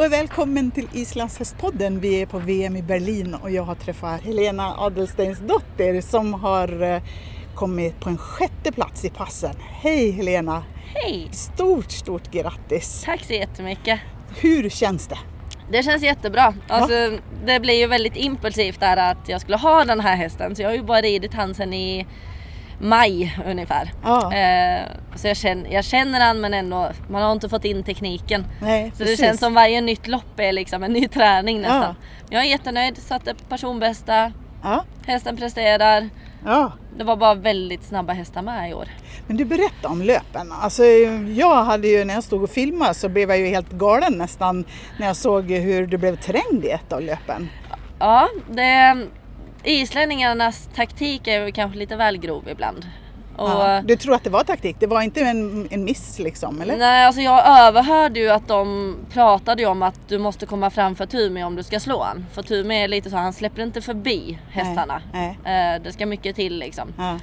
och välkommen till Islandshästpodden. Vi är på VM i Berlin och jag har träffat Helena Adelsteinsdotter som har eh, kommit på en sjätte plats i passen. Hej Helena! Hej! Stort, stort grattis! Tack så jättemycket. Hur känns det? Det känns jättebra. Alltså, Det blev ju väldigt impulsivt där att jag skulle ha den här hästen så jag har ju bara ridit han sen i maj ungefär. Ja. Eh, så jag känner, jag känner han men ändå, man har inte fått in tekniken. Nej, Så precis. det känns som varje nytt lopp är liksom en ny träning nästan. Ja. Jag är jättenöjd, satte personbästa, Ja, hästen presterar. ja. Det var bara väldigt snabba hästar med i år. Men du berätta om löpen. Alltså, jag hade ju när jag stod och filmade så blev jag ju helt galen nästan när jag såg hur du blev trängd i ett av löpen. Ja, det, islänningarnas taktik är kanske lite väl grov ibland. Och, Ja. Du tror att det var taktik? Det var inte en, en miss liksom, eller? Nej, alltså jag överhörde ju att de pratade om att du måste komma fram för Tumi om du ska slå han. För Tumi är lite så, han släpper inte förbi hästarna. Nej, Eh, Det ska mycket till liksom. Ja.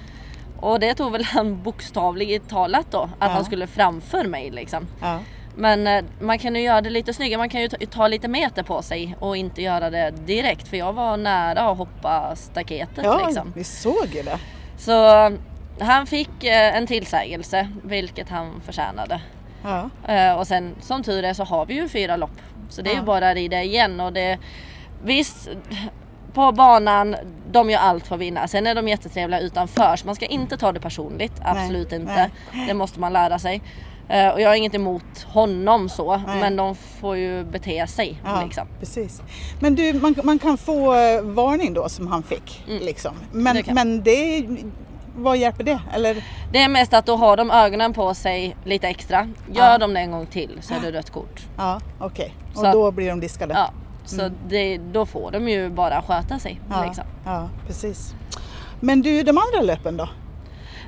Och det tog väl han bokstavligt talat då, att Ja. han skulle framför mig liksom. Ja. Men eh, man kan ju göra det lite snyggare, man kan ju ta, ta lite meter på sig och inte göra det direkt. För jag var nära att hoppa staketet Ja, liksom. vi såg ju det. Så han fick eh, en tillsägelse, vilket han förtjänade. Ja. Eh, och sen som tur är så har vi ju fyra lopp. Så det är Ja. ju bara att rida igen och det Visst på banan, de gör allt för att vinna. Sen är de jättetrevliga utanför så man ska inte ta det personligt. Absolut inte. Det måste man lära sig. Eh, och jag har inget emot honom så Nej. men de får ju bete sig. Ja, Liksom. precis. Men du, man, man kan få eh, varning då som han fick. Liksom. Men, Mm. Det men det, vad hjälper det? Eller? Det är mest att då har de ögonen på sig lite extra. Gör Ja. de det en gång till så är det rött kort. Ja, okej. Och Så då blir de diskade? Ja, så det, då får de ju bara sköta sig. Mm. ja, Liksom. ja, precis. Men du, de andra löpen då?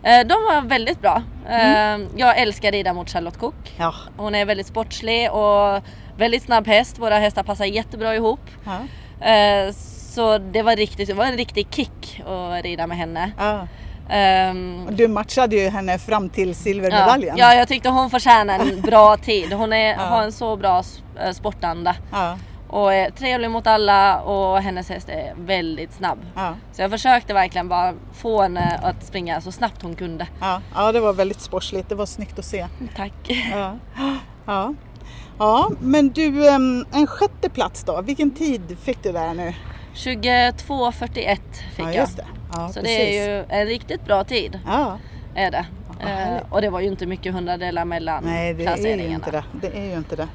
Eh, De var väldigt bra. Mm. Eh, Jag älskar rida mot Charlotte Cook. Ja. Hon är väldigt sportslig och väldigt snabb häst. Våra hästar passar jättebra ihop. Ja. Eh, Så det var, riktigt, det var en riktig kick att rida med henne. ja. Ehm, Och Du matchade ju henne fram till Ja, silvermedaljen. ja, jag tyckte hon förtjänar en bra tid. Hon är, Ja. har en så bra eh, sportanda. Ja, Och är trevlig mot alla och hennes häst är väldigt snabb. ja, Så jag försökte verkligen bara få henne att springa så snabbt hon kunde. ja. ja, det var väldigt sportsligt. Det var snyggt att se. Tack. Ja, ja. ja men du, en sjätte plats då. Vilken tid fick du där nu? 22.41 fick ja, jag. just det. Ja, Så precis. det är ju en riktigt bra tid. Ja, Är det. Eh, och det var ju inte mycket hundradelar mellan nej det är ju placeringarna. inte det. Det är ju inte det.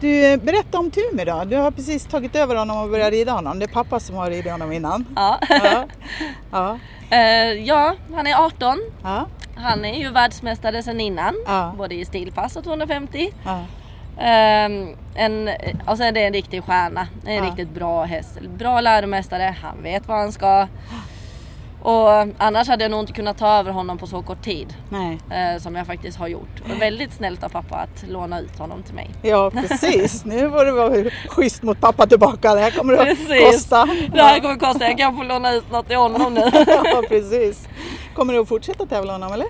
Du, eh, berätta om Tumi då. Du har precis tagit över honom och börjat rida honom. Det är pappa som har ridit honom innan. Ja. Ja, ja, Eh, ja, han är 18. ja, Han är ju världsmästare sedan innan. Ja. Både i stilpass och 250. ja. Ehm, en, och sen är det en riktig stjärna. En Ja. riktigt bra häst. Bra läromästare. Han vet vad han ska. Och annars hade jag nog inte kunnat ta över honom på så kort tid. Eh, som jag faktiskt har gjort. Och väldigt snällt av pappa att låna ut honom till mig. Ja precis, nu får det vara schysst mot pappa tillbaka. Det här kommer att Precis. kosta. Det här kommer kosta, jag kan få låna ut något till honom nu. Ja precis. Kommer du att fortsätta tävla honom eller?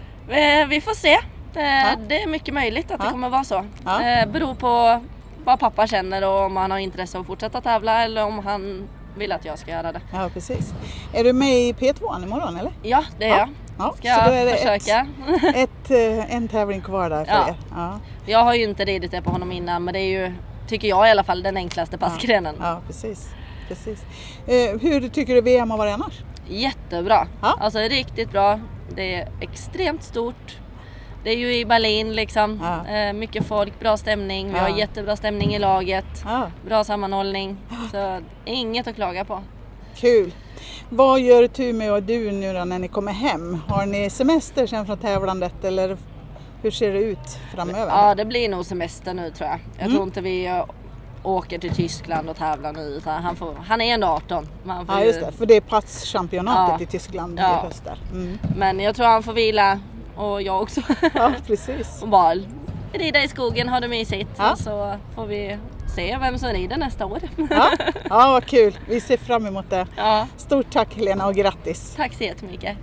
Eh, Vi får se. Eh, Det är mycket möjligt att det Ja. kommer vara så. Ja. Eh, Beror på vad pappa känner och om han har intresse att fortsätta tävla eller om han vill att jag ska göra det. Ja precis. Är du med i P2 imorgon eller? Ja, det är Ja. jag. Ja, Ska så då är jag det försöka. Ett, eh, en tävling kvar där för Ja. er. Ja, Jag har ju inte ridit det på honom innan men det är ju, tycker jag i alla fall, den enklaste passgrenen. ja precis. precis. Eh, hur tycker du VM har varit annars? Jättebra. Ja. Alltså riktigt bra. Det är extremt stort. Det är ju i Berlin liksom. Ja. Eh, mycket folk, bra stämning. Vi har jättebra stämning i laget. Bra sammanhållning. Så inget att klaga på. kul. Vad gör Tumi och du nu då när ni kommer hem? Har ni semester sen från tävlandet eller hur ser det ut framöver? Ja, det blir nog semester nu tror jag. Jag Mm. tror inte vi åker till Tyskland och tävlar nu. Utan han, får, han är ändå 18. Man får Ja ju- just det, för det är platschampionatet Ja. i Tyskland Ja. i höst. Mm. Men jag tror han får vila och jag också. Ja precis. och bara rida i skogen, ha det mysigt. Ja. Och så får vi se vem som rider nästa år. Ja, ja vad kul. Vi ser fram emot det. ja. Stort tack Helena och grattis! Tack så jättemycket.